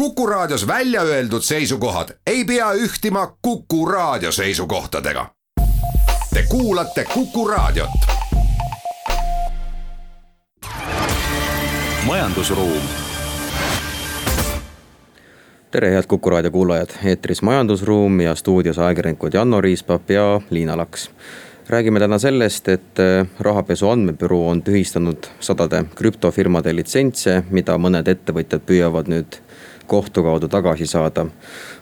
Kuku Raadios välja öeldud seisukohad ei pea ühtima Kuku Raadio seisukohtadega. Te kuulate Kuku Raadiot. majandusruum. tere, head Kuku Raadio kuulajad, eetris Majandusruum ja stuudios ajakirjanikud Janno Riispap ja Liina Laks räägime täna sellest, et äh, rahapesu andmebüroo on tühistanud sadade krüptofirmade litsentse, mida mõned ettevõtjad püüavad nüüd kohtu kaudu tagasi saada.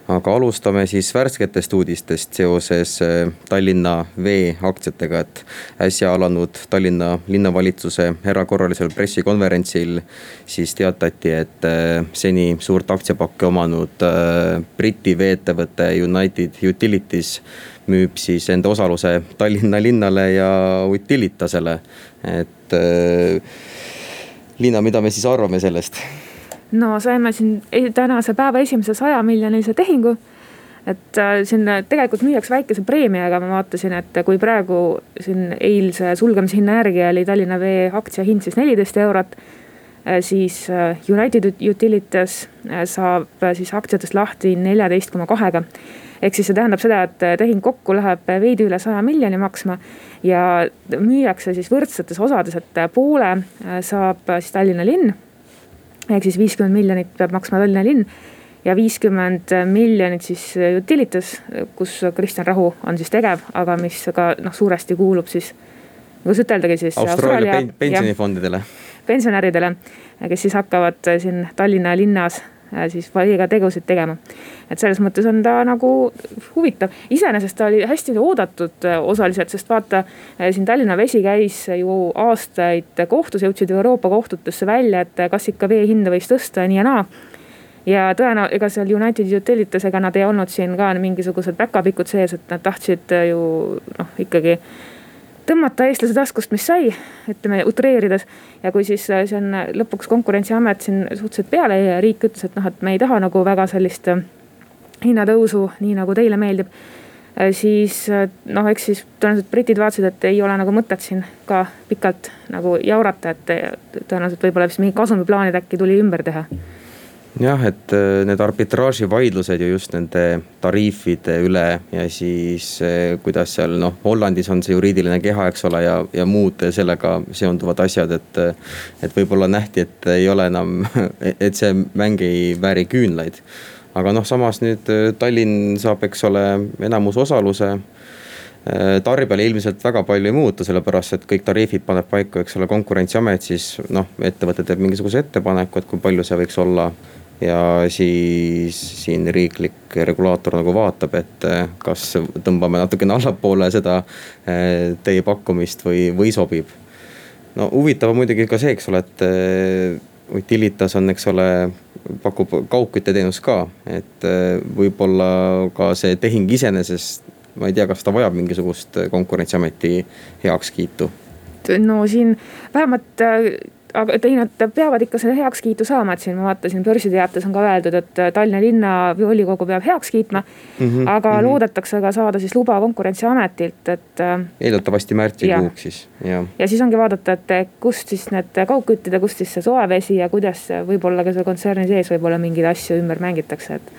aga alustame siis värsketest uudistest seoses äh, Tallinna Vee aktsiatega, et äsja alanud Tallinna linnavalitsuse erakorralisel pressikonverentsil. siis teatati, et äh, seni suurt aktsiapakki omanud äh, Briti veeettevõte United Utilities müüb siis enda osaluse Tallinna linnale ja Utilitasele, et Liina, mida me siis arvame sellest? No saime siin e-, tänase päeva esimese saja miljonilise tehingu. et äh, siin tegelikult müüakse väikese preemiaga, ma vaatasin, et kui praegu siin eilse sulgemishinna järgi oli Tallinna Vee aktsia hind siis neliteist eurot äh, siis äh, United Utilities saab siis aktsiatest lahti neljateist koma kahega. ehk siis see tähendab seda, et tehing kokku läheb veidi üle saja miljoni maksma ja müüakse siis võrdsetes osades, et poole saab siis Tallinna linn ehk siis viiskümmend miljonit peab maksma Tallinna linn ja viiskümmend miljonit siis Utilitas, kus Kristjan Rahu on siis tegev, aga mis ka noh, suuresti kuulub siis, kuidas üteldagi siis. Austraalia pensionifondidele. pensionäridele, kes siis hakkavad siin Tallinna linnas Äh, siis valiga tegusid tegema. et selles mõttes on ta nagu huvitav, iseenesest ta oli hästi oodatud äh, osaliselt, sest vaata äh, siin Tallinna Vesi käis ju aastaid kohtus, jõudsid Euroopa kohtutesse välja, et kas ikka vee hinda võiks tõsta ja nii ja naa ja tõenäoliselt, ega seal United Utilitasega nad ei olnud siin ka mingisugused päkapikud sees, et nad tahtsid ju noh, ikkagi tõmmata eestlase taskust, mis sai, ütleme utreerides. ja kui siis äh, see on äh, lõpuks konkurentsiamet siin suhteliselt peale ja riik ütles, et noh, et me ei taha nagu väga sellist äh, hinnatõusu, nii nagu teile meeldib. siis noh, eks siis tõenäoliselt britid vaatasid, et ei ole nagu mõtet siin ka pikalt nagu jaurata, et tõenäoliselt võib-olla vist mingi kasumiplaanid äkki tuli ümber teha jah, et äh, need arbitraaživaidlused ju just nende tariifide üle ja siis äh, kuidas seal noh, Hollandis on see juriidiline keha, eks ole, ja, ja muud sellega seonduvad asjad, et. et võib-olla nähti, et ei ole enam, et see mäng ei vääri küünlaid. aga noh, samas nüüd äh, Tallinn saab, eks ole, enamusosaluse tarbijale ilmselt väga palju ei muutu, sellepärast et kõik tariifid paneb paika, eks ole, konkurentsiamet, siis noh, ettevõte teeb mingisuguse ettepaneku, et kui palju see võiks olla ja siis siin riiklik regulaator nagu vaatab, et eh, kas tõmbame natukene allapoole seda eh, teie pakkumist või, või sobib. no huvitav on muidugi ka see, eks ole, et eh, Utilitas on, eks ole, pakub kaugkütteteenust ka, et võib-olla ka see tehing iseenesest, ma ei tea, kas ta vajab mingisugust konkurentsiameti heakskiitu no siin vähemalt aga ei, nad peavad ikka selle heakskiitu saama, et siin ma vaatasin börsiteates on ka öeldud, et äh, Tallinna linnavolikogu peab heaks kiitma mm. -hmm, aga mm -hmm. loodetakse ka saada siis luba konkurentsiametilt, et. Äh, eeldatavasti märtsikuuks siis, jah. ja siis ongi vaadata, et kust siis need kaugkütid ja kust siis see soevesi ja kuidas võib-olla ka selle kontserni sees võib-olla mingeid asju ümber mängitakse, et.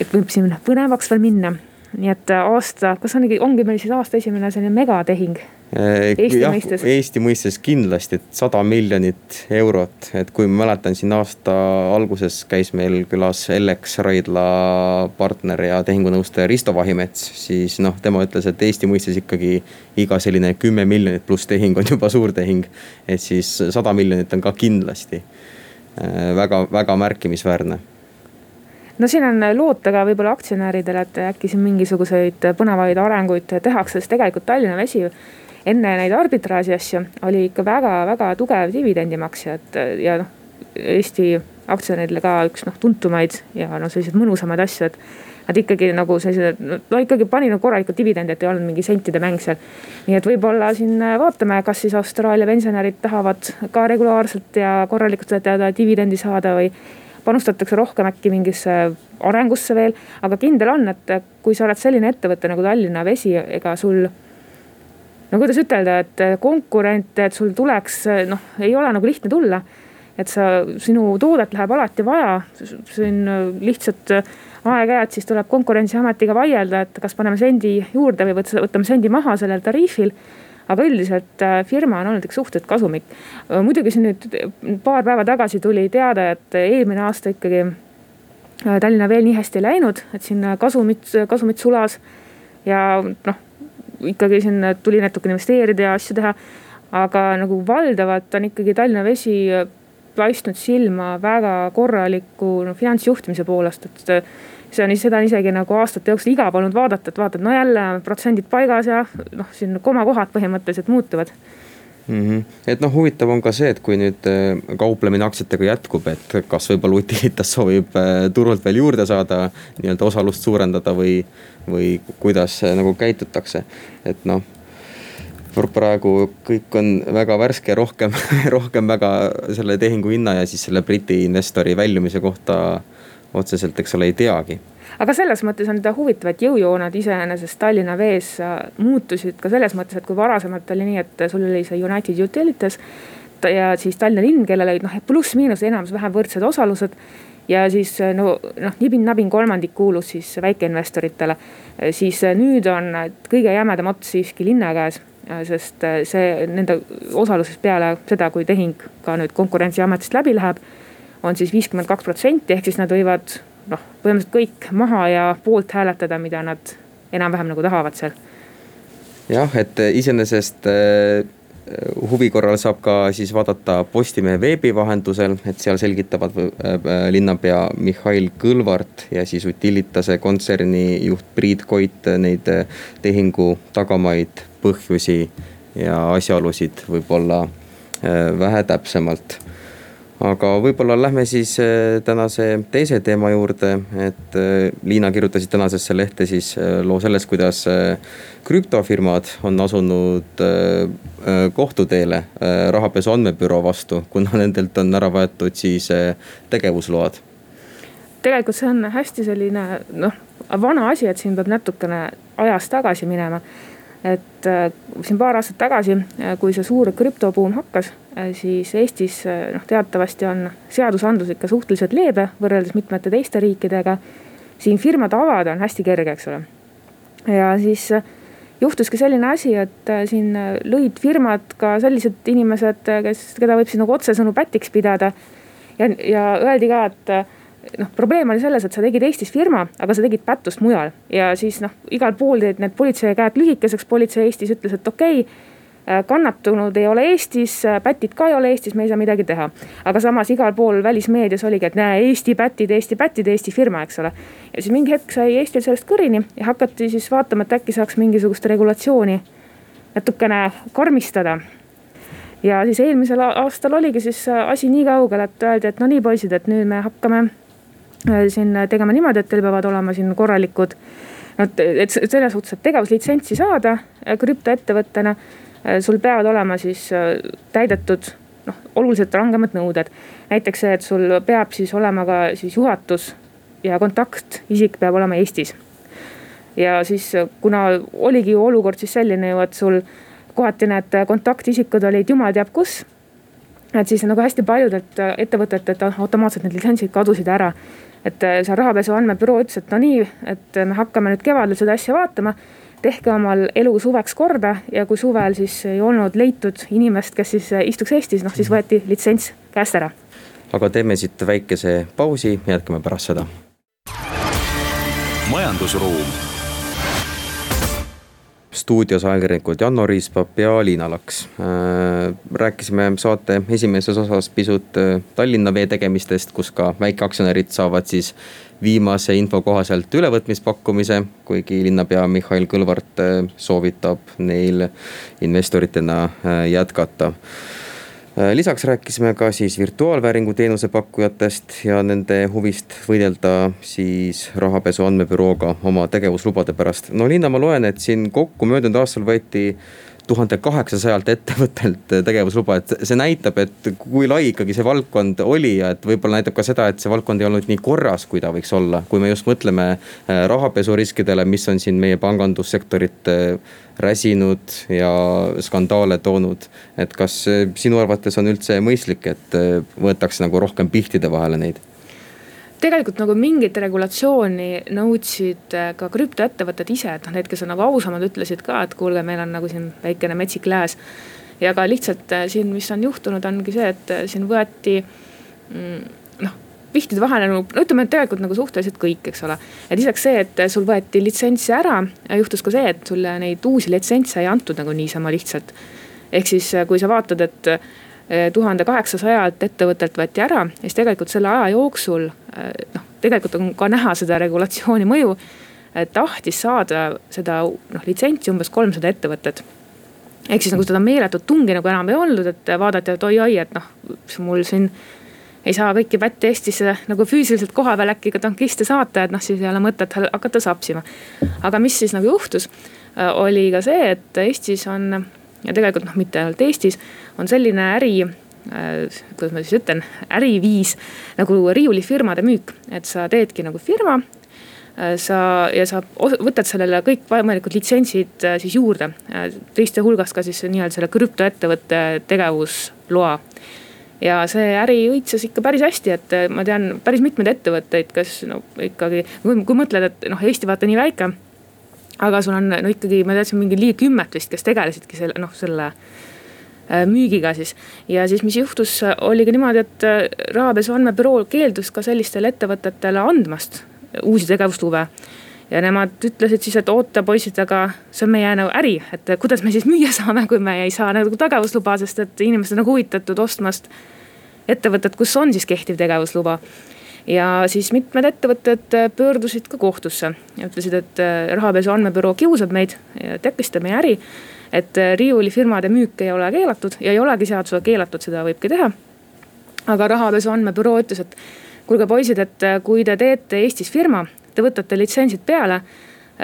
et võib siin põnevaks veel minna, nii et aasta, kas ongi, ongi meil siis aasta esimene selline megatehing Äh, Eesti jah, mõistes? Eesti mõistes kindlasti, et sada miljonit eurot, et kui ma mäletan, siin aasta alguses käis meil külas Ellex Raidla partner ja tehingunõustaja Risto Vahimets. siis noh, tema ütles, et Eesti mõistes ikkagi iga selline kümme miljonit pluss tehing on juba suur tehing. et siis sada miljonit on ka kindlasti äh, väga, väga märkimisväärne no siin on loota ka võib-olla aktsionäridele, et äkki siin mingisuguseid põnevaid arenguid tehakse, sest tegelikult Tallinna Vesi enne neid arbitraaži asju oli ikka väga-väga tugev dividendimaksja, et ja noh, Eesti aktsionäridele ka üks noh tuntumaid ja noh, selliseid mõnusamaid asju, et nad ikkagi nagu sellised, no ikkagi pani nagu korralikult dividendi, et ei olnud mingi sentide mäng seal. nii et võib-olla siin vaatame, kas siis Austraalia pensionärid tahavad ka regulaarselt ja korralikult seda dividendi saada või panustatakse rohkem äkki mingisse arengusse veel. aga kindel on, et kui sa oled selline ettevõte nagu Tallinna Vesi, ega sul no kuidas ütelda, et konkurente, et sul tuleks, noh, ei ole nagu lihtne tulla. et sa, sinu toodet läheb alati vaja, siin lihtsalt aeg-ajalt siis tuleb konkurentsiametiga vaielda, et kas paneme sendi juurde või võtame sendi maha sellel tariifil aga üldiselt äh, firma on olnud ikka suhteliselt kasumlik. Äh, muidugi siin nüüd paar päeva tagasi tuli teade, et eelmine aasta ikkagi äh, Tallinna veel nii hästi ei läinud, et siin kasumit, kasumit sulas. ja noh, ikkagi siin tuli natukene investeerida ja asju teha. aga nagu valdavalt on ikkagi Tallinna Vesi paistnud silma väga korraliku no, finantsjuhtimise poolest, et see on, seda on isegi nagu aastate jooksul igav olnud vaadata, et vaatad, no jälle protsendid paigas ja noh, siin komakohad põhimõtteliselt muutuvad mm. -hmm. et noh, huvitav on ka see, et kui nüüd äh, kauplemine aktsiatega jätkub, et kas võib-olla Utilitas soovib äh, turult veel juurde saada, nii-öelda osalust suurendada või, või kuidas nagu käitutakse, et noh praegu kõik on väga värske, rohkem, rohkem väga selle tehingu hinna ja siis selle Briti investori väljumise kohta otseselt, eks ole, ei teagi aga selles mõttes on ta huvitav, et jõujooned iseenesest Tallinna Vees muutusid ka selles mõttes, et kui varasemalt oli nii, et sul oli see United Utilities ja siis Tallinna linn, kellel olid noh, pluss-miinus enamus-vähem võrdsed osalused. Ja siis äh, no noh, nibin-nabin kolmandik kuulus siis väikeinvestoritele. Äh, siis nüüd on kõige jämedam ots siiski linna käes sest see nende osaluses peale seda, kui tehing ka nüüd konkurentsiametist läbi läheb on siis viiskümmend kaks protsenti, ehk siis nad võivad noh, põhimõtteliselt kõik maha ja poolt hääletada, mida nad enam-vähem nagu tahavad seal. jah, et iseenesest äh, huvi korral saab ka siis vaadata Postimehe veebi vahendusel, et seal selgitavad äh, linnapea Mihhail Kõlvart ja siis Utilitase kontserni juht Priit Koit neid tehingu tagamaid, põhjusi ja asjaolusid võib-olla vähe täpsemalt aga võib-olla lähme siis äh, tänase teise teema juurde, et äh, Liina kirjutasid tänasesse lehte siis äh, loo sellest, kuidas krüptofirmad on asunud kohtuteele rahapesu andmebüroo vastu, kuna nendelt on ära võetud siis tegevusload. tegelikult see on hästi selline noh, vana asi, et siin peab natukene ajas tagasi minema et äh, siin paar aastat tagasi, äh, kui see suur krüptobuum hakkas, äh, siis Eestis noh, teatavasti on seadusandlus ikka suhteliselt leebe võrreldes mitmete teiste riikidega. siin firmade avada on hästi kerge, eks ole. ja siis juhtuski selline asi, et siin lõid firmad ka sellised inimesed, kes, keda võib siis nagu otsesõnu pätiks pidada. ja, ja öeldi ka, et noh, probleem oli selles, et sa tegid Eestis firma, aga sa tegid pättust mujal ja siis noh, igal pool jäid need politsei käed lühikeseks, politsei Eestis ütles, et okei okay, äh, kannatunud ei ole Eestis, äh, pätid ka ei ole Eestis, me ei saa midagi teha. aga samas igal pool välismeedias oligi, et näe, Eesti pätid, Eesti pätid, Eesti firma, eks ole. ja siis mingi hetk sai Eestil sellest kõrini ja hakati siis vaatama, et äkki saaks mingisugust regulatsiooni natukene karmistada ja siis eelmisel aastal oligi siis äh, asi nii kaugel, et öeldi, et no nii poisid, et nüüd me hakkame siin tegema niimoodi, et teil peavad olema siin korralikud. no et selles suhtes, et tegevuslitsentsi saada äh, krüptoettevõttena, äh, sul peavad olema siis täidetud noh, oluliselt rangemad nõuded. näiteks see, et sul peab siis olema ka siis juhatus ja kontaktisik peab olema Eestis. ja siis, kuna oligi ju olukord siis selline ju, et sul kohati need kontaktisikud olid jumal teab kus et siis nagu hästi paljudelt ettevõtetelt automaatselt need litsentsid kadusid ära et äh, see rahapesu andmebüroo ütles, et no nii, et me hakkame nüüd kevadel seda asja vaatama. tehke omal elu suveks korda ja kui suvel siis ei olnud leitud inimest, kes siis äh, istuks Eestis, noh siis võeti litsents käest ära. aga teeme siit väikese pausi, jätkame pärast seda. majandusruum stuudios ajakirjanikud Janno Riispap ja Liina Laks. Äh, rääkisime saate esimeses osas pisut äh, Tallinna Vee tegemistest, kus ka väikeaktsionärid saavad siis viimase info kohaselt ülevõtmispakkumise, kuigi linnapea Mihhail Kõlvart äh, soovitab neil investoritena jätkata lisaks rääkisime ka siis virtuaalvääringu teenuse pakkujatest ja nende huvist võidelda siis rahapesu andmebürooga oma tegevuslubade pärast. no Liina, ma loen, et siin kokku möödunud aastal võeti tuhande kaheksasajalt ettevõttelt tegevusluba, et see näitab, et kui lai ikkagi see valdkond oli ja et võib-olla näitab ka seda, et see valdkond ei olnud nii korras, kui ta võiks olla. kui me just mõtleme äh, rahapesuriskidele, mis on siin meie pangandussektorit äh, räsinud ja skandaale toonud. et kas sinu arvates on üldse mõistlik, et võetakse nagu rohkem pihtide vahele neid? Tegelikult nagu mingit regulatsiooni nõudsid äh, ka krüptoettevõtted ise, et noh, need, kes on nagu ausamad, ütlesid ka, et kuulge, meil on nagu siin väikene metsik lääs. ja ka lihtsalt äh, siin, mis on juhtunud, ongi see, et äh, siin võeti mm, noh pihtide vahele nagu, no ütleme, et tegelikult nagu suhteliselt kõik, eks ole. et lisaks see, et sul võeti litsentse ära, juhtus ka see, et sulle neid uusi litsentse ei antud nagu niisama lihtsalt. ehk siis, kui sa vaatad, et tuhande kaheksasajalt ettevõttelt võeti ära siis tegelikult selle aja jooksul noh, tegelikult on ka näha seda regulatsiooni mõju. tahtis saada seda noh litsentsi umbes kolmsada ettevõtet ehk siis nagu seda meeletut tungi nagu enam ei olnud, et vaadati, et oi-oi, et noh, mul siin ei saa kõiki pätte Eestisse nagu füüsiliselt koha peal äkki ka tankiste saata, et noh, siis ei ole mõtet hakata sapsima. aga mis siis nagu juhtus, oli ka see, et Eestis on ja tegelikult noh, mitte ainult Eestis, on selline äri äh,, kuidas ma siis ütlen, äriviis nagu riiulifirmade müük. et sa teedki nagu firma äh,, sa ja sa võtad sellele kõik võimalikud litsentsid äh, siis juurde teiste hulgas ka siis nii-öelda selle krüptoettevõtte tegevusloa ja see äri õitses ikka päris hästi, et ma tean päris mitmeid ettevõtteid, kes no ikkagi, kui mõtled, et noh, Eesti vaata nii väike aga sul on no ikkagi, ma teadsin mingi ligi kümmet vist, kes tegelesidki selle noh, selle äh, müügiga siis. ja siis, mis juhtus, oligi niimoodi, et äh, rahapesu andmebüroo keeldus ka sellistele ettevõtetele andmast uusi tegevuslube. ja nemad ütlesid siis, et oota poisid, aga see on meie nagu äri, et kuidas me siis müüa saame, kui me ei saa nagu tegevusluba, sest et inimesed on nagu huvitatud ostmast ettevõtet, kus on siis kehtiv tegevusluba ja siis mitmed ettevõtted äh, pöördusid ka kohtusse ja ütlesid, et äh, rahapesu andmebüroo kiusab meid takistab meie äri. et äh, riiulifirmade müük ei ole keelatud ja ei olegi seadusega keelatud, seda võibki teha. aga rahapesu andmebüroo ütles, et kuulge poisid, et kui te teete Eestis firma, te võtate litsentsid peale,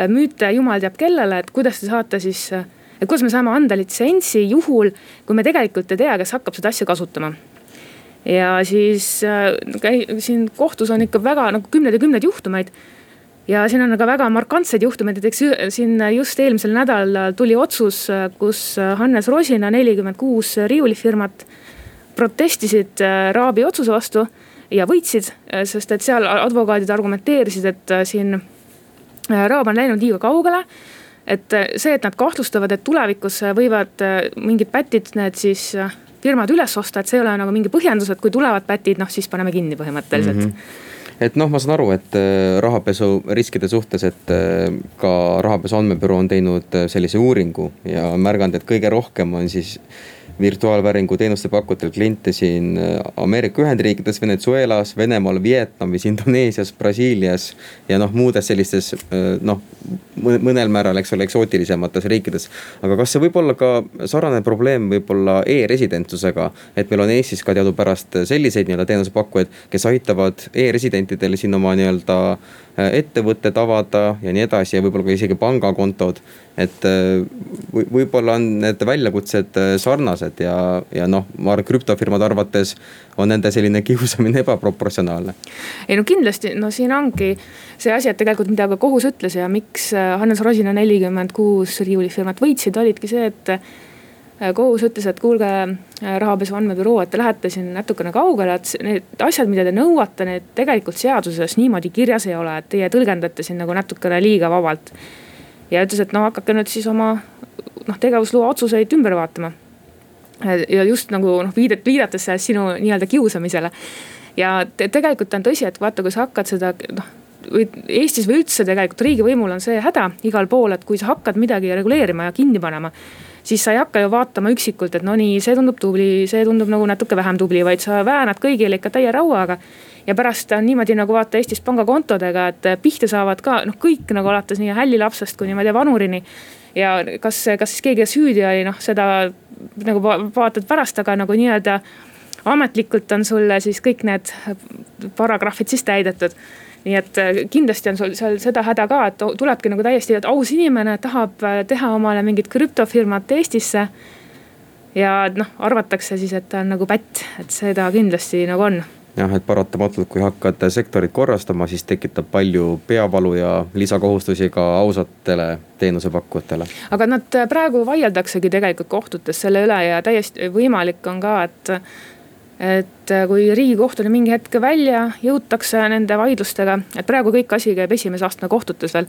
müüte jumal teab kellele, et kuidas te saate siis et kuidas me saame anda litsentsi juhul, kui me tegelikult ei tea, kes hakkab seda asja kasutama ja siis äh, siin kohtus on ikka väga nagu kümneid ja kümneid juhtumeid. ja siin on ka väga markantsed juhtumid, näiteks siin just eelmisel nädalal tuli otsus, kus Hannes Rosina nelikümmend kuus riiulifirmat protestisid äh, Raabi otsuse vastu ja võitsid, äh, sest et seal advokaadid argumenteerisid, et siin Raab on läinud liiga kaugele et see, et nad kahtlustavad, et tulevikus võivad mingid pätid need siis firmad üles osta, et see ei ole nagu mingi põhjendus, et kui tulevad pätid, noh siis paneme kinni põhimõtteliselt mm. -hmm et noh, ma saan aru, et äh, rahapesu riskide suhtes, et äh, ka rahapesu andmebüroo on teinud äh, sellise uuringu ja märganud, et kõige rohkem on siis virtuaalvääringu teenuste pakkujatel kliente siin äh, Ameerika Ühendriikides, Venezuelas, Venemaal, Vietnamis, Indoneesias, Brasiilias. ja noh, muudes sellistes äh, noh, mõnel määral, eks ole, eksootilisemates riikides. aga kas see võib olla ka sarnane probleem võib-olla e-residentsusega, et meil on Eestis ka teadupärast selliseid nii-öelda teenusepakkujaid, kes aitavad e-residentidel siin oma nii-öelda Äh, ettevõtted avada ja nii edasi ja võib-olla ka isegi pangakontod. et võib-olla on need väljakutsed äh, sarnased ja, ja noh, ma arvan, krüptofirmade arvates on nende selline kiusamine ebaproportsionaalne. ei no kindlasti, no siin ongi see asi, et tegelikult mida ka kohus ütles ja miks Hannes Rosina nelikümmend kuus riiulifirmat võitsid, olidki see, et Äh, kohus ütles, et kuulge, äh, rahapesu andmebüroo, et te lähete siin natukene kaugele, et need asjad, mida te nõuate, need tegelikult seaduses niimoodi kirjas ei ole, et teie tõlgendate siin nagu natukene liiga vabalt. ja ütles, et no hakake nüüd siis oma noh, tegevusloa otsuseid ümber vaatama. Ja just nagu noh, viidet, viidates sinu nii-öelda kiusamisele. ja te, tegelikult on tõsi, et vaata, kui sa hakkad seda noh või Eestis või üldse tegelikult riigivõimul on see häda igal pool, et kui sa hakkad midagi reguleerima ja kinni panema siis sa ei hakka ju vaatama üksikult, et no nii, see tundub tubli, see tundub nagu natuke vähem tubli, vaid sa väänad kõigile ikka täie rauaga. ja pärast on niimoodi nagu vaata Eestis pangakontodega, et pihta saavad ka noh, kõik nagu alates nii hällilapsest kuni ma ei tea vanurini. ja kas, kas siis keegi süüdi oli, noh seda nagu vaatad pärast, aga nagu nii-öelda ametlikult on sulle siis kõik need paragrahvid siis täidetud nii et äh, kindlasti on sul seal seda häda ka, et tulebki nagu täiesti aus inimene, tahab äh, teha omale mingit krüptofirmat Eestisse. ja noh, arvatakse siis, et ta on nagu pätt, et seda kindlasti nagu on jah, et paratamatult, kui hakkad sektorit korrastama, siis tekitab palju peavalu ja lisakohustusi ka ausatele teenusepakkujatele. aga nad äh, praegu vaieldaksegi tegelikult kohtutes selle üle ja täiesti võimalik on ka, et et äh, kui riigikohtuni mingi hetk välja jõutakse nende vaidlustega, et praegu kõik asi käib esimese astme kohtutes veel.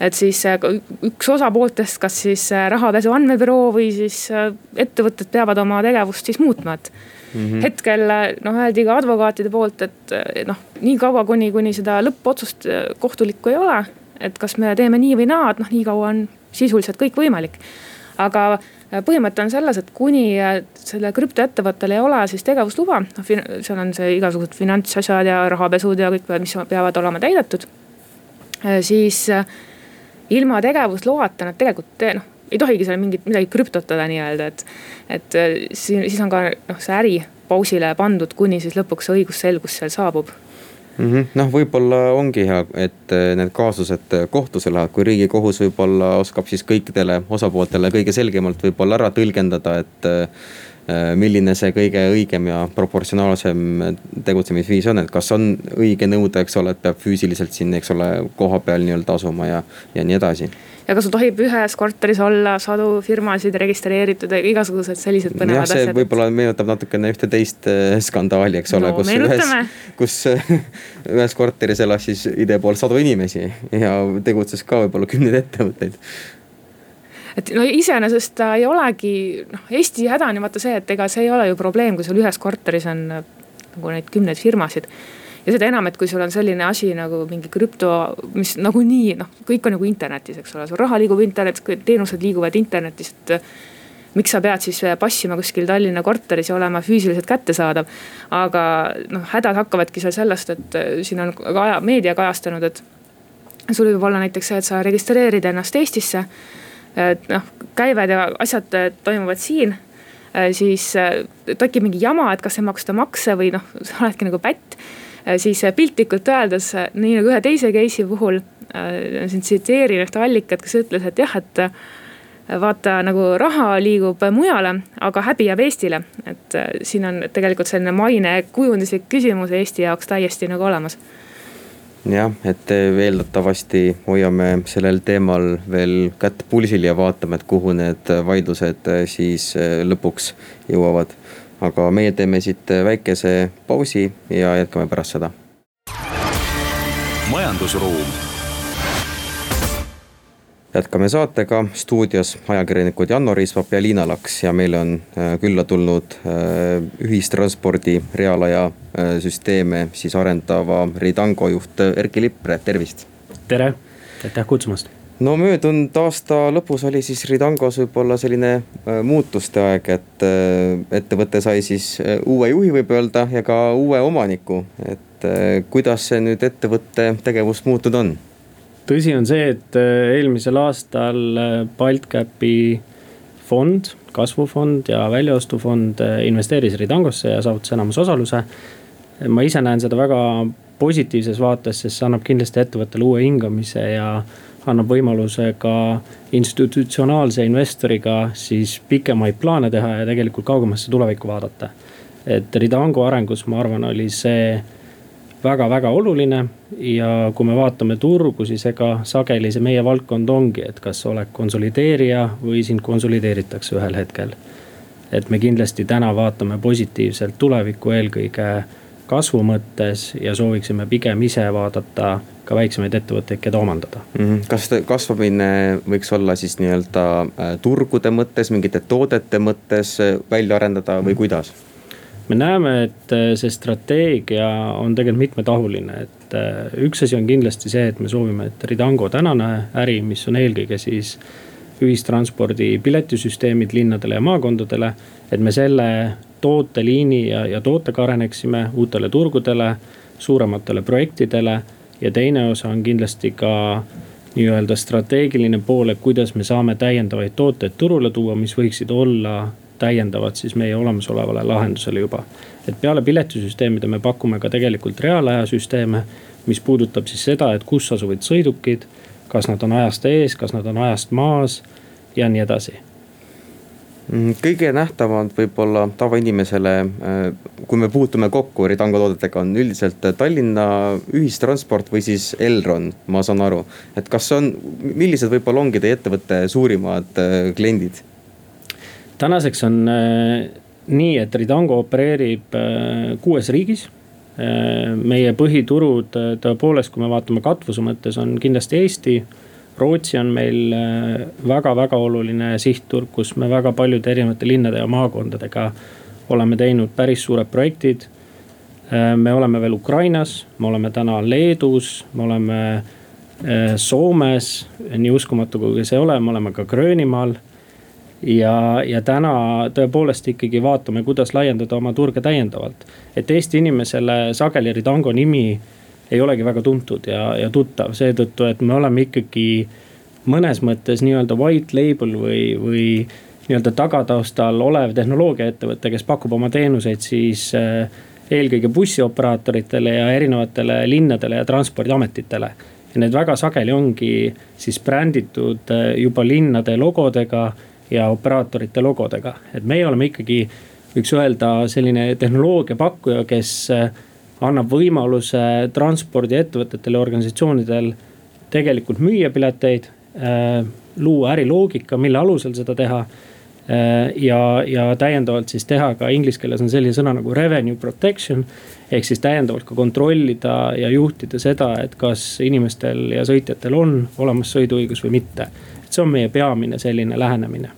et siis äh, üks osapooltest, kas siis rahapesu andmebüroo või siis ettevõtted peavad oma tegevust siis muutma, et mm. -hmm. hetkel noh, öeldi ka advokaatide poolt, et noh, nii kaua, kuni, kuni seda lõppotsust kohtulikku ei ole. et kas me teeme nii või naa, et noh, nii kaua on sisuliselt kõik võimalik. aga Äh, põhimõte on selles, et kuni äh, selle krüptoettevõttel ei ole siis tegevusluba, noh seal on see igasugused finantsasjad ja rahapesud ja kõik, mis peavad olema täidetud. Äh, siis ilma tegevusloata nad tegelikult noh, ei tohigi seal mingit midagi krüptotada nii-öelda, et, et siin siis on ka noh, see äri pausile pandud, kuni siis lõpuks õigusselgus seal saabub. Mm -hmm.. noh, võib-olla ongi hea, et äh, need kaasused äh, kohtusse lähevad, kui riigikohus võib-olla oskab siis kõikidele osapooltele kõige selgemalt võib-olla ära tõlgendada, et äh, milline see kõige õigem ja proportsionaalsem tegutsemisviis on, et kas on õige nõuda, eks ole, et peab füüsiliselt siin, eks ole, kohapeal nii-öelda asuma ja, ja nii edasi ja kas sul tohib ühes korteris olla sadu firmasid registreeritud ja igasugused sellised põnevad asjad. võib-olla meenutab natukene ühte teist äh, skandaali, eks ole no,, kus meenutame. ühes, kus ühes korteris elas siis idee pool sadu inimesi ja tegutses ka võib-olla kümneid ettevõtteid et no iseenesest ta ei olegi, noh Eesti häda on ju vaata see, et ega see ei ole ju probleem, kui sul ühes korteris on nagu neid kümneid firmasid ja seda enam, et kui sul on selline asi nagu mingi krüpto, mis nagunii noh, kõik on nagu internetis, eks ole, sul raha liigub internetis, teenused liiguvad internetis, et miks sa pead siis passima kuskil Tallinna korteris ja olema füüsiliselt kättesaadav. aga noh, hädad hakkavadki seal sellest, et äh, siin on ka aja, meedia kajastanud, et sul võib olla näiteks see, et sa registreerid ennast Eestisse. et noh, käived ja asjad äh, toimuvad siin äh, siis tekib mingi jama, et kas ei maksta makse või noh, sa oledki nagu pätt Äh, siis äh, piltlikult öeldes, äh, nii nagu ühe teise case'i puhul, siin tsiteerin ühte allikat, kes ütles, et jah, et vaata nagu raha liigub mujale, aga häbi jääb Eestile. et siin on tegelikult selline maine kujunduslik küsimus Eesti jaoks täiesti nagu olemas jah, et eeldatavasti hoiame sellel teemal veel kätt pulsil ja vaatame, et kuhu need vaidlused siis lõpuks jõuavad aga meie teeme siit väikese pausi ja jätkame pärast seda. majandusruum. Jätkame saatega, stuudios ajakirjanikud Janno Riisvap ja Liina Laks ja meile on äh, külla tulnud äh, ühistranspordi reaalaja äh, süsteeme siis arendava Ridango juht Erki Lippre, tervist. tere, aitäh kutsumast no möödunud aasta lõpus oli siis Ridangos võib-olla selline äh, muutuste aeg, et äh, ettevõte sai siis äh, uue juhi, võib öelda, ja ka uue omaniku. et kuidas see nüüd ettevõtte tegevus muutunud on? tõsi on see, et eelmisel aastal Baltcapi fond, kasvufond ja väljaostufond investeeris Ridangosse ja saavutas enamusosaluse. ma ise näen seda väga positiivses vaates, sest see annab kindlasti ettevõttele uue hingamise ja annab võimaluse ka institutsionaalse investoriga siis pikemaid plaane teha ja tegelikult kaugemasse tulevikku vaadata. et Ridango arengus, ma arvan, oli see väga-väga oluline ja kui me vaatame turgu, siis ega sageli see meie valdkond ongi, et kas sa oled konsolideerija või sind konsolideeritakse ühel hetkel. et me kindlasti täna vaatame positiivselt tulevikku eelkõige kasvu mõttes ja sooviksime pigem ise vaadata ka väiksemaid ettevõtteid, keda omandada mm. -hmm. kas kasvamine võiks olla siis nii-öelda äh, turgude mõttes, mingite toodete mõttes äh, välja arendada või kuidas? me näeme, et äh, see strateegia on tegelikult mitmetahuline, et üks asi on kindlasti see, et me soovime, et Ridango tänane äri, mis on eelkõige siis ühistranspordi piletisüsteemid linnadele ja maakondadele. et me selle tooteliini ja, ja tootega areneksime uutele turgudele, suurematele projektidele ja teine osa on kindlasti ka nii-öelda strateegiline pool, et kuidas me saame täiendavaid tooteid turule tuua, mis võiksid olla täiendavad siis meie olemasolevale lahendusele juba. et peale piletisüsteemide me pakume ka tegelikult reaalajasüsteeme, mis puudutab siis seda, et kus asuvad sõidukid, kas nad on ajast ees, kas nad on ajast maas ja nii edasi kõige nähtavamad võib-olla tavainimesele, äh, kui me puutume kokku Ridango toodetega, on üldiselt Tallinna ühistransport või siis Elron, ma saan aru. et kas on, millised võib-olla ongi teie ettevõtte suurimad äh, kliendid? tänaseks on äh, nii, et Ridango opereerib kuues riigis meie põhiturud tõepoolest, kui me vaatame katvuse mõttes, on kindlasti Eesti Rootsi on meil väga-väga äh, oluline sihtturg, kus me väga paljude erinevate linnade ja maakondadega oleme teinud päris suured projektid. Äh, me oleme veel Ukrainas, me oleme täna Leedus, me oleme äh, Soomes, nii uskumatu kui see ole, me oleme ka Gröönimaal. ja, ja täna tõepoolest ikkagi vaatame, kuidas laiendada oma turge täiendavalt. et Eesti inimesele sageli Ridango nimi ei olegi väga tuntud ja, ja tuttav seetõttu, et me oleme ikkagi mõnes mõttes nii-öelda white label või, või nii-öelda tagataustal olev tehnoloogiaettevõte, kes pakub oma teenuseid siis äh, eelkõige bussioperaatoritele ja erinevatele linnadele ja transpordiametitele. ja need väga sageli ongi siis bränditud äh, juba linnade logodega ja operaatorite logodega, et meie oleme ikkagi, võiks öelda, selline tehnoloogiapakkuja, kes äh, annab võimaluse transpordiettevõtetele ja organisatsioonidel tegelikult müüa pileteid äh,. luua äriloogika, mille alusel seda teha äh,. ja, ja täiendavalt siis teha ka inglise keeles on selline sõna nagu revenue protection. ehk siis täiendavalt ka kontrollida ja juhtida seda, et kas inimestel ja sõitjatel on olemas sõiduõigus või mitte. et see on meie peamine selline lähenemine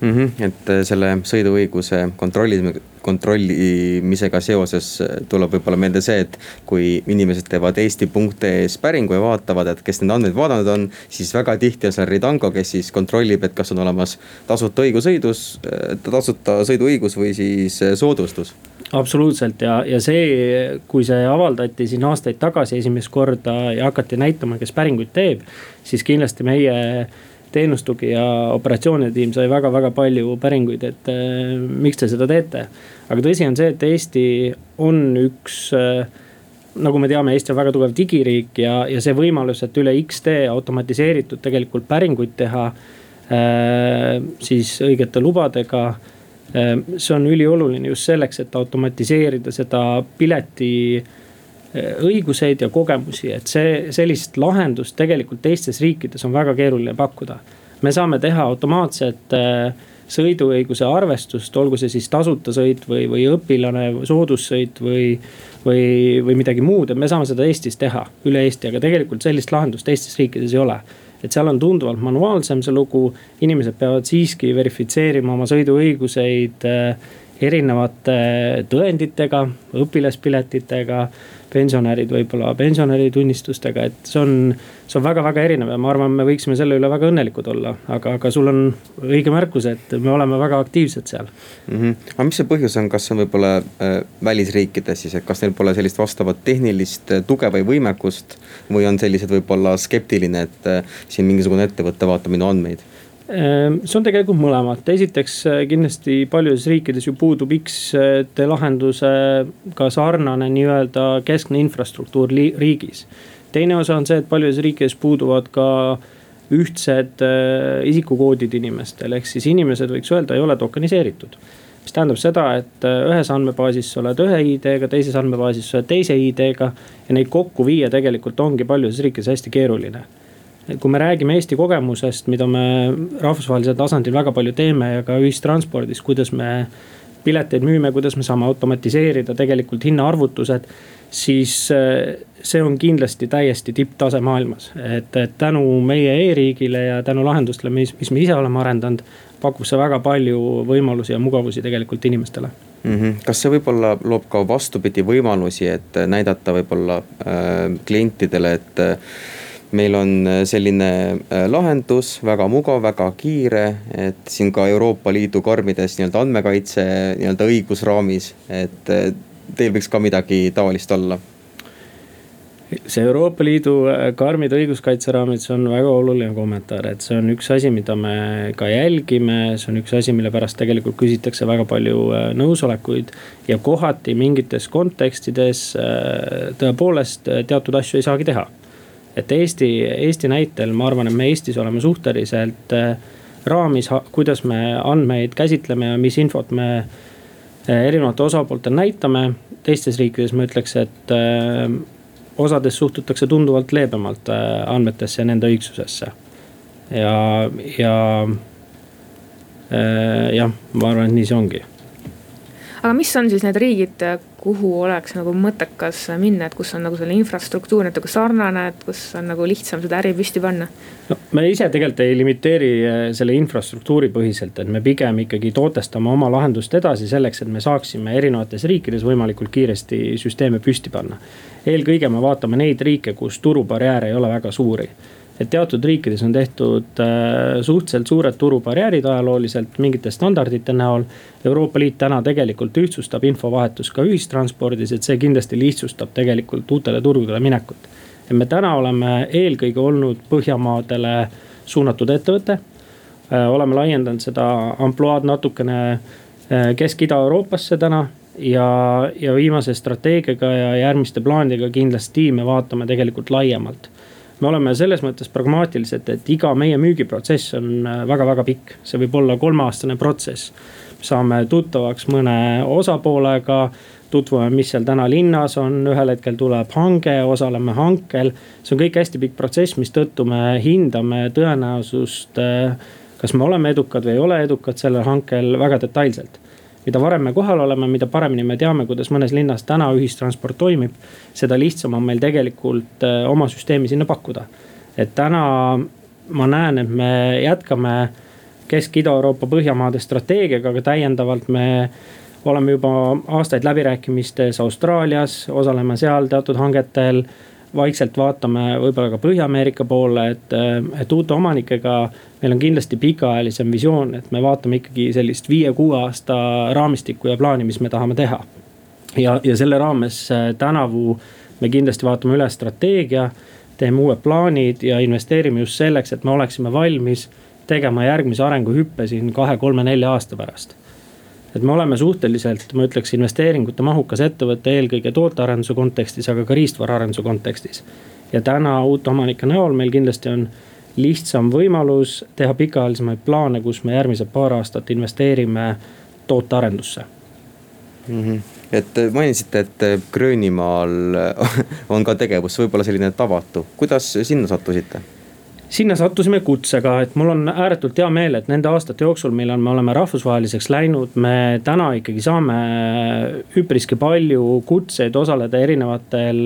mm. -hmm, et selle sõiduõiguse kontrolli, kontrollimisega seoses tuleb võib-olla meelde see, et kui inimesed teevad eesti.ee-s päringu ja vaatavad, et kes neid andmeid vaadanud on, siis väga tihti on seal Ridango, kes siis kontrollib, et kas on olemas tasuta õigusõidus, tasuta sõiduõigus või siis soodustus. Absoluutselt ja, ja see, kui see avaldati siin aastaid tagasi esimest korda ja hakati näitama, kes päringuid teeb, siis kindlasti meie teenustugi ja operatsioonide tiim sai väga-väga palju päringuid, et äh, miks te seda teete. aga tõsi on see, et Eesti on üks äh, nagu me teame, Eesti on väga tugev digiriik ja, ja see võimalus, et üle X-tee automatiseeritud tegelikult päringuid teha äh,. siis õigete lubadega äh,. see on ülioluline just selleks, et automatiseerida seda pileti äh, õiguseid ja kogemusi, et see, sellist lahendust tegelikult teistes riikides on väga keeruline pakkuda. me saame teha automaatset äh, sõiduõiguse arvestust, olgu see siis tasuta sõit või, või õpilane soodussõit või, või, või midagi muud, et me saame seda Eestis teha, üle Eesti, aga tegelikult sellist lahendust teistes riikides ei ole et seal on tunduvalt manuaalsem see lugu, inimesed peavad siiski verifitseerima oma sõiduõiguseid äh, erinevate tõenditega, õpilaspiletitega pensionärid võib-olla pensionäritunnistustega, et see on, see on väga-väga erinev ja ma arvan, me võiksime selle üle väga õnnelikud olla. aga, aga sul on õige märkus, et me oleme väga aktiivsed seal mm. -hmm. aga mis see põhjus on, kas see on võib-olla äh, välisriikides siis, et kas neil pole sellist vastavat tehnilist äh, tuge või võimekust või on sellised võib-olla skeptiline, et äh, siin mingisugune ettevõte vaatab minu andmeid see on tegelikult mõlemat, esiteks äh, kindlasti paljudes riikides ju puudub X-tee lahendusega sarnane nii-öelda keskne infrastruktuur riigis. teine osa on see, et paljudes riikides puuduvad ka ühtsed äh, isikukoodid inimestel, ehk siis inimesed võiks öelda, ei ole tokeniseeritud. Mis tähendab seda, et äh, ühes andmebaasis sa oled ühe ID-ga, teises andmebaasis sa oled teise ID-ga ja neid kokku viia tegelikult ongi paljudes riikides hästi keeruline kui me räägime Eesti kogemusest, mida me rahvusvahelisel tasandil väga palju teeme ja ka ühistranspordis, kuidas me pileteid müüme, kuidas me saame automatiseerida tegelikult hinnaarvutused. siis eh, see on kindlasti täiesti tipptase maailmas, et, et tänu meie e-riigile ja tänu lahendustele, mis, mis me ise oleme arendanud. pakub see väga palju võimalusi ja mugavusi tegelikult inimestele mm. -hmm. kas see võib-olla loob ka vastupidi võimalusi, et näidata võib-olla äh, klientidele, et äh, meil on äh, selline äh, lahendus, väga mugav, väga kiire, et siin ka Euroopa Liidu karmides nii-öelda andmekaitse nii-öelda õigusraamis, et äh, teil võiks ka midagi taolist olla see Euroopa Liidu karmid õiguskaitseraamid, see on väga oluline kommentaar, et see on üks asi, mida me ka jälgime, see on üks asi, mille pärast tegelikult küsitakse väga palju nõusolekuid. ja kohati mingites kontekstides tõepoolest teatud asju ei saagi teha. Et Eesti, Eesti näitel ma arvan, et me Eestis oleme suhteliselt raamis, kuidas me andmeid käsitleme ja mis infot me erinevate osapoolte näitame. teistes riikides ma ütleks, et osades suhtutakse tunduvalt leebemalt äh, andmetesse ja nende õigsusesse. ja, ja äh, jah, ma arvan, et nii see ongi. Aga mis on siis need riigid, kuhu oleks nagu mõttekas minna, et kus on nagu selle infrastruktuur natuke sarnane, et kus on nagu lihtsam seda äri püsti panna? no me ise tegelikult ei limiteeri äh, selle infrastruktuuri põhiselt, et me pigem ikkagi tootestame oma lahendust edasi selleks, et me saaksime erinevates riikides võimalikult kiiresti süsteeme püsti panna eelkõige me vaatame neid riike, kus turubarjääre ei ole väga suuri. Et teatud riikides on tehtud äh, suhteliselt suured turubarjäärid ajalooliselt mingite standardite näol. Euroopa Liit täna tegelikult ühtsustab infovahetust ka ühistranspordis, et see kindlasti lihtsustab tegelikult uutele turgudele minekut. et me täna oleme eelkõige olnud Põhjamaadele suunatud ettevõte. Äh, oleme laiendanud seda ampluaad natukene äh, Kesk-Ida-Euroopasse täna ja, ja viimase strateegiaga ja järgmiste plaanidega kindlasti me vaatame tegelikult laiemalt. Me oleme selles mõttes pragmaatilised, et iga meie müügiprotsess on väga-väga äh, pikk, see võib olla kolmeaastane protsess. saame tuttavaks mõne osapoolega, tutvume, mis seal täna linnas on, ühel hetkel tuleb hange, osaleme hankel. see on kõik hästi pikk protsess, mistõttu me hindame tõenäosust, äh, kas me oleme edukad või ei ole edukad sellel hankel väga detailselt mida varem me kohal oleme, mida paremini me teame, kuidas mõnes linnas täna ühistransport toimib, seda lihtsam on meil tegelikult äh, oma süsteemi sinna pakkuda. et täna ma näen, et me jätkame Kesk-Ida-Euroopa Põhjamaade strateegiaga, aga täiendavalt me oleme juba aastaid läbirääkimistes Austraalias, osaleme seal teatud hangetel vaikselt vaatame võib-olla ka Põhja-Ameerika poole, et, et uute omanikega meil on kindlasti pikaajalisem visioon, et me vaatame ikkagi sellist viie-kuue aasta raamistikku ja plaani, mis me tahame teha. ja, ja selle raames äh, tänavu me kindlasti vaatame üle strateegia, teeme uued plaanid ja investeerime just selleks, et me oleksime valmis tegema järgmise arenguhüppe siin kahe-kolme-nelja aasta pärast et me oleme suhteliselt, ma ütleks, investeeringute mahukas ettevõte eelkõige tootearenduse kontekstis, aga ka riistvaraarenduse kontekstis. ja täna uute omanike näol meil kindlasti on lihtsam võimalus teha pikaajalisemaid plaane, kus me järgmised paar aastat investeerime tootearendusse mm. -hmm et mainisite, et Gröönimaal on ka tegevus, võib-olla selline tavatu, kuidas sinna sattusite? Sinna sattusime kutsega, et mul on ääretult hea meel, et nende aastate jooksul, millal me oleme rahvusvaheliseks läinud, me täna ikkagi saame üpriski palju kutseid osaleda erinevatel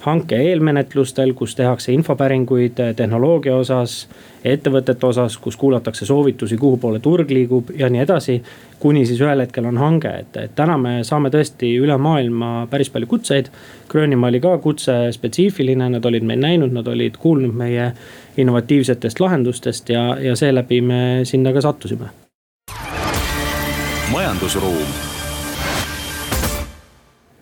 hanke eelmenetlustel, kus tehakse infopäringuid eh, tehnoloogia osas, ettevõtete osas, kus kuulatakse soovitusi, kuhu poole turg liigub ja nii edasi. kuni siis ühel hetkel on hange, et, et täna me saame tõesti üle maailma päris palju kutseid. Gröönimaa oli ka kutse spetsiifiline, nad olid meid näinud, nad olid kuulnud meie innovatiivsetest lahendustest ja, ja seeläbi me sinna ka sattusime. majandusruum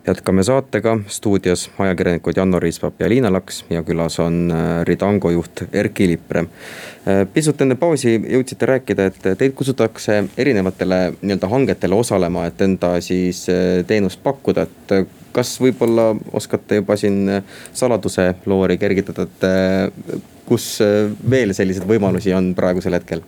jätkame saatega, stuudios ajakirjanikud Janno Riispap ja Liina Laks ja külas on äh, Ridango juht Erki Lippre. Äh, pisut enne pausi jõudsite rääkida, et teid kutsutakse erinevatele nii-öelda hangetele osalema, et enda siis äh, teenust pakkuda, et kas võib-olla oskate juba siin saladuse loori kergitada, et kus veel selliseid võimalusi on praegusel hetkel?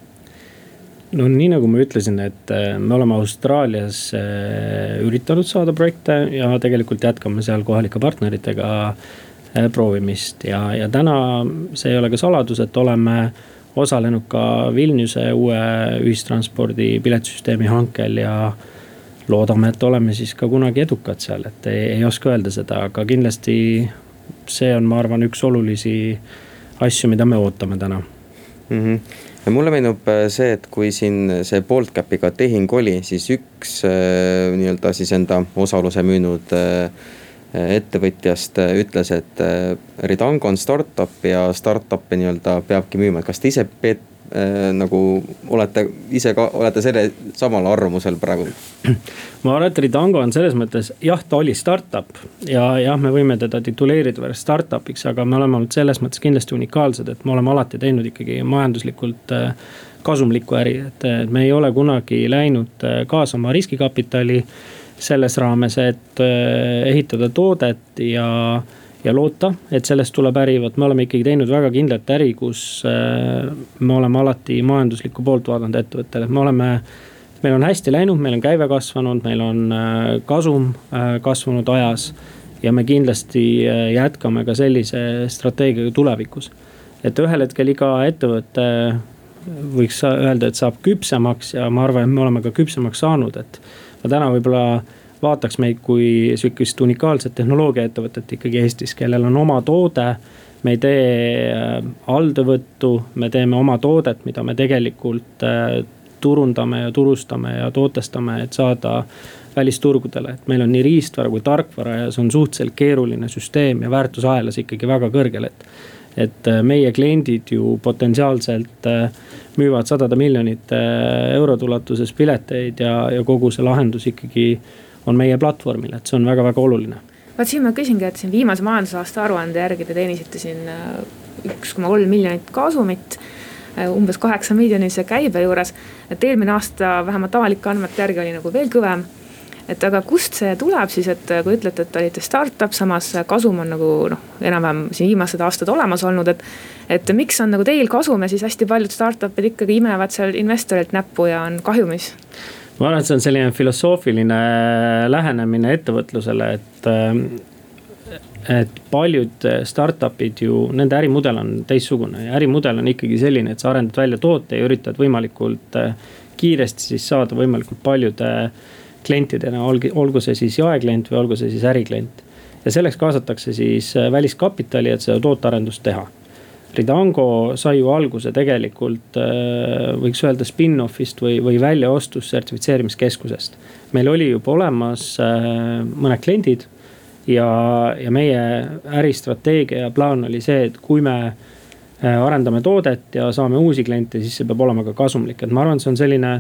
No nii nagu ma ütlesin, et äh, me oleme Austraalias äh, üritanud saada projekte ja tegelikult jätkame seal kohalike partneritega äh, proovimist. Ja, ja täna see ei ole ka saladus, et oleme osalenud ka Vilniuse uue ühistranspordi piletisüsteemi hankel ja loodame, et oleme siis ka kunagi edukad seal, et ei, ei oska öelda seda, aga kindlasti see on, ma arvan, üks olulisi asju, mida me ootame täna mm. -hmm mulle meenub äh, see, et kui siin see Boltcapiga tehing oli, siis üks äh, nii-öelda siis enda osaluse müünud äh, ettevõtjast ütles, et Ridango on startup ja startup'e nii-öelda peabki müüma, et kas te ise Peet, nagu olete ise ka, olete selle samal arvamusel praegu? ma arvan, et Ridango on selles mõttes, jah, ta oli startup ja jah, me võime teda tituleerida veel startup'iks, aga me oleme olnud selles mõttes kindlasti unikaalsed, et me oleme alati teinud ikkagi majanduslikult äh, kasumlikku äri, et me ei ole kunagi läinud äh, kaasama riskikapitali selles raames, et äh, ehitada toodet ja ja loota, et sellest tuleb äri, vot me oleme ikkagi teinud väga kindlat äri, kus me oleme alati majanduslikku poolt vaadanud ettevõttele, et me oleme meil on hästi läinud, meil on käive kasvanud, meil on äh, kasum äh, kasvanud ajas. ja me kindlasti äh, jätkame ka sellise strateegiaga tulevikus. et ühel hetkel iga ettevõte võiks öelda, et saab küpsemaks ja ma arvan, et me oleme ka küpsemaks saanud, et. ma täna võib-olla vaataks meid kui sihukest unikaalset tehnoloogiaettevõtet ikkagi Eestis, kellel on oma toode me ei tee alltöövõttu, me teeme oma toodet, mida me tegelikult turundame ja turustame ja tootestame, et saada välisturgudele, et meil on nii riistvara kui tarkvara ja see on suhteliselt keeruline süsteem ja väärtusahelas ikkagi väga kõrgel, et. et äh, meie kliendid ju potentsiaalselt äh, müüvad sadade miljonite äh, eurode ulatuses pileteid ja, ja kogu see lahendus ikkagi on meie platvormil, et see on väga-väga oluline vot siin ma küsingi, et siin viimase majandusaasta aruande järgi te teenisite siin üks koma kolm miljonit kasumit Äh, umbes kaheksa miljonise käibe juures. et eelmine aasta vähemalt avalike andmete järgi oli nagu veel kõvem. et aga kust see tuleb siis, et kui ütlete, et olite startup, samas kasum on nagu noh, enam-vähem siin viimased aastad olemas olnud, et. et miks on nagu teil kasum ja siis hästi paljud startup'id ikkagi imevad seal investorilt näppu ja on kahjumis? Ma arvan, et see on selline filosoofiline lähenemine ettevõtlusele, et et paljud startup'id ju, nende ärimudel on teistsugune ja ärimudel on ikkagi selline, et sa arendad välja toote ja üritad võimalikult eh, kiiresti siis saada võimalikult paljude klientidena, olgu see siis jaeklient või olgu see siis äriklient. ja selleks kaasatakse siis eh, väliskapitali, et seda tootearendust teha. Ridango sai ju alguse tegelikult võiks öelda spin-off'ist või, või väljaostust sertifitseerimiskeskusest. meil oli juba olemas mõned kliendid ja, ja meie äristrateegia ja plaan oli see, et kui me äh, arendame toodet ja saame uusi kliente, siis see peab olema ka kasumlik, et ma arvan, et see on selline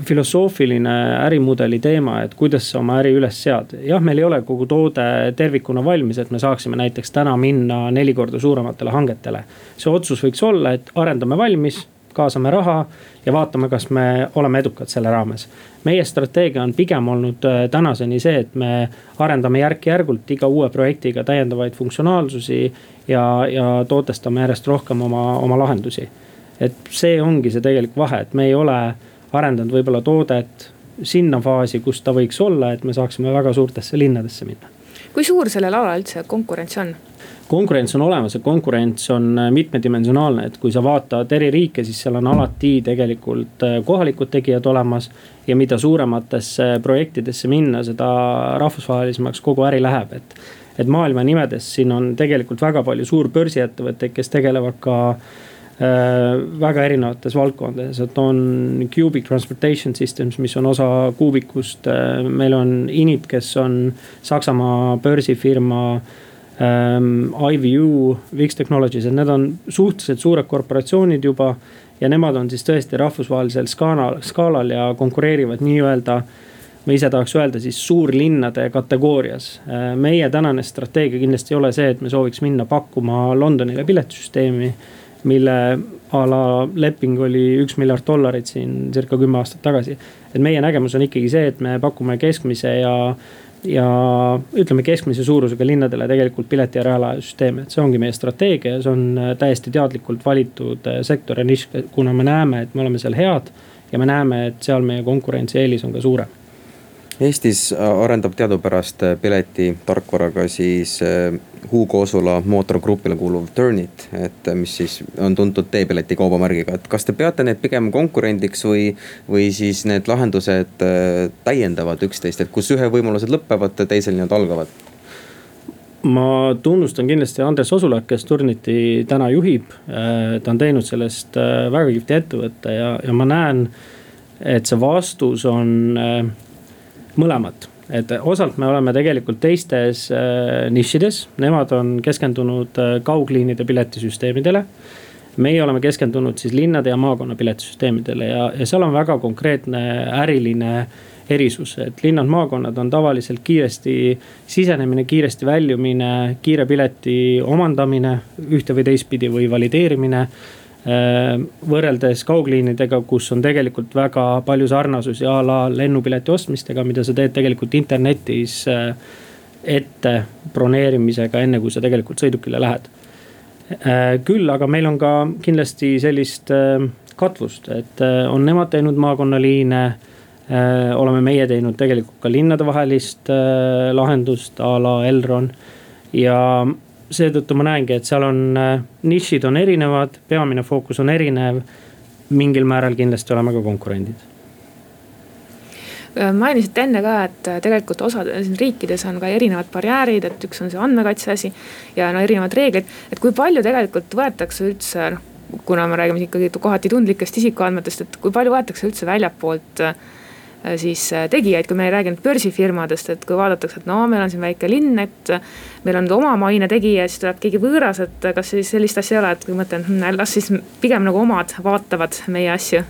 filosoofiline ärimudeli teema, et kuidas sa oma äri üles sead. jah, meil ei ole kogu toode tervikuna valmis, et me saaksime näiteks täna minna neli korda suurematele hangetele. see otsus võiks olla, et arendame valmis kaasame raha ja vaatame, kas me oleme edukad selle raames. meie strateegia on pigem olnud äh, tänaseni see, et me arendame järk-järgult iga uue projektiga täiendavaid funktsionaalsusi ja, ja tootestame järjest rohkem oma, oma lahendusi. et see ongi see tegelik vahe, et me ei ole arendanud võib-olla toodet sinna faasi, kus ta võiks olla, et me saaksime väga suurtesse linnadesse minna. kui suur sellel alal üldse konkurents on? konkurents on olemas ja konkurents on äh, mitmedimensionaalne, et kui sa vaatad eri riike, siis seal on alati tegelikult äh, kohalikud tegijad olemas. ja mida suurematesse projektidesse minna, seda rahvusvahelisemaks kogu äri läheb, et. et maailma nimedes siin on tegelikult väga palju suurbörsiettevõtteid, kes tegelevad ka väga erinevates valdkondades, et on Cubic Transportation Systems, mis on osa Kubikust äh,. meil on Init, kes on Saksamaa börsifirma äh, ähm,. IVU, Wix Technologies, et need on suhteliselt suured korporatsioonid juba. ja nemad on siis tõesti rahvusvahelisel skaalal, skaalal ja konkureerivad nii-öelda ma ise tahaks öelda siis suurlinnade kategoorias. Äh, meie tänane strateegia kindlasti ei ole see, et me sooviks minna pakkuma Londonile piletisüsteemi. Mille a la leping oli üks miljard dollarit siin circa kümme aastat tagasi. et meie nägemus on ikkagi see, et me pakume keskmise ja ja ütleme keskmise suurusega linnadele tegelikult pileti ja reaalajasüsteeme, et see ongi meie strateegia ja see on äh, täiesti teadlikult valitud äh, sektor ja nišš, kuna me näeme, et me oleme seal head. ja me näeme, et seal meie konkurentsieelis on ka suurem Eestis arendab teadupärast piletitarkvaraga siis äh, Hugo Osula mootorgrupile kuuluv Turnit, et mis siis on tuntud teepileti kaubamärgiga, et kas te peate neid pigem konkurendiks või, või siis need lahendused äh, täiendavad üksteist, et kus ühe võimalused lõpevad, teisel nii-öelda algavad? ma tunnustan kindlasti Andres Osulat, kes Turniti täna juhib. Äh, ta on teinud sellest väga kihvti ettevõtte ja, ja ma näen, et see vastus on mõlemat et osalt me oleme tegelikult teistes äh, nišides, nemad on keskendunud äh, kaugliinide piletisüsteemidele. meie oleme keskendunud siis linnade ja maakonna piletisüsteemidele ja, ja seal on väga konkreetne äriline erisus, et linnad, maakonnad on tavaliselt kiiresti sisenemine, kiiresti väljumine, kiire pileti omandamine ühte või teistpidi või valideerimine võrreldes kaugliinidega, kus on tegelikult väga palju sarnasusi a la lennupileti ostmistega, mida sa teed tegelikult internetis äh, ette broneerimisega, enne kui sa tegelikult sõidukile lähed. Äh, küll aga meil on ka kindlasti sellist katvust, et on nemad teinud maakonnaliine. oleme meie teinud tegelikult ka linnadevahelist lahendust a la Elron ja seetõttu ma näengi, et seal on äh, nišid on erinevad, peamine fookus on erinev. mingil määral kindlasti oleme ka konkurendid äh, mainisite enne ka, et äh, tegelikult osades riikides on ka erinevad barjäärid, et üks on see andmekaitse asi ja no erinevad reeglid, et kui palju tegelikult võetakse üldse, noh. kuna me räägime ikkagi kohati tundlikest isikuandmetest, et kui palju võetakse üldse väljapoolt äh, siis äh, tegijaid, kui me ei räägi nüüd börsifirmadest, et kui vaadatakse, et no meil on siin väike linn, et. meil on omamaine tegija, siis tuleb keegi võõras, et kas siis sellist asja ei ole, et kui mõtlen, hm, las siis pigem nagu omad vaatavad meie asju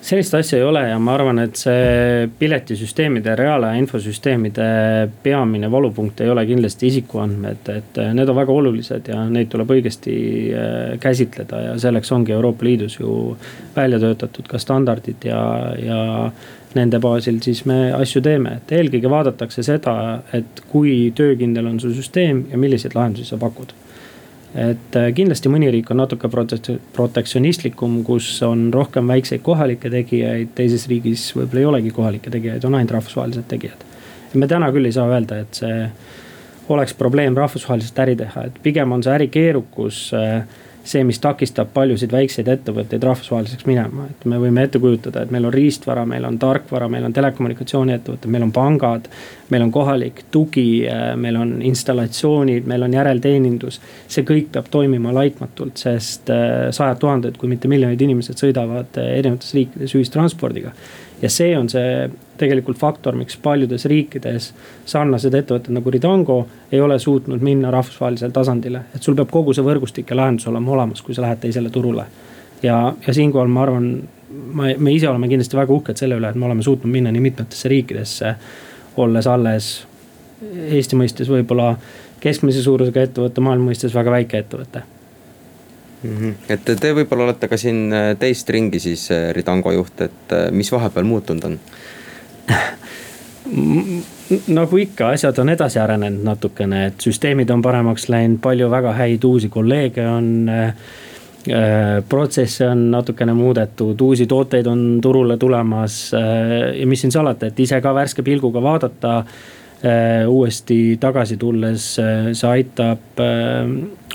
sellist asja ei ole ja ma arvan, et see piletisüsteemide, reaalaja infosüsteemide peamine valupunkt ei ole kindlasti isikuandmed, et need on väga olulised ja neid tuleb õigesti äh, käsitleda ja selleks ongi Euroopa Liidus ju välja töötatud ka standardid ja, ja nende baasil siis me asju teeme, et eelkõige vaadatakse seda, et kui töökindel on su süsteem ja milliseid lahendusi sa pakud et äh, kindlasti mõni riik on natuke protektsionistlikum, kus on rohkem väikseid kohalikke tegijaid, teises riigis võib-olla ei olegi kohalikke tegijaid, on ainult rahvusvahelised tegijad. ja me täna küll ei saa öelda, et see oleks probleem rahvusvaheliselt äri teha, et pigem on see äri keerukus äh, see, mis takistab paljusid väikseid ettevõtteid rahvusvaheliseks minema, et me võime ette kujutada, et meil on riistvara, meil on tarkvara, meil on telekommunikatsiooniettevõtted, meil on pangad. meil on kohalik tugi, meil on installatsioonid, meil on järelteenindus. see kõik peab toimima laitmatult, sest äh, sajad tuhanded, kui mitte miljonid inimesed sõidavad äh, erinevates riikides ühistranspordiga ja see on see tegelikult faktor, miks paljudes riikides sarnased ettevõtted nagu Ridango ei ole suutnud minna rahvusvahelisele tasandile. et sul peab kogu see võrgustik ja lahendus olema olemas, kui sa lähed teisele turule. ja, ja siinkohal ma arvan, ma, me ise oleme kindlasti väga uhked selle üle, et me oleme suutnud minna nii mitmetesse riikidesse. olles alles Eesti mõistes võib-olla keskmise suurusega ettevõte, maailma mõistes väga väike ettevõte mm. -hmm. et te võib-olla olete ka siin äh, teist ringi siis äh, Ridango juht, et äh, mis vahepeal muutunud on nagu ikka, asjad on edasi arenenud natukene, et süsteemid on paremaks läinud, palju väga häid uusi kolleege on äh,. protsesse on natukene muudetud, uusi tooteid on turule tulemas äh, ja mis siin salata, et ise ka värske pilguga vaadata äh, uuesti tagasi tulles, see aitab,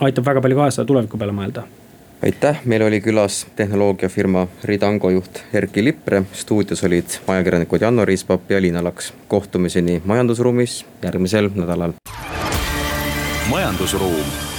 aitab väga palju kaasa tuleviku peale mõelda aitäh, meil oli külas tehnoloogiafirma Ridango juht Erki Lippre, stuudios olid ajakirjanikud Janno Riispap ja Liina Laks. kohtumiseni majandusruumis järgmisel nädalal. majandusruum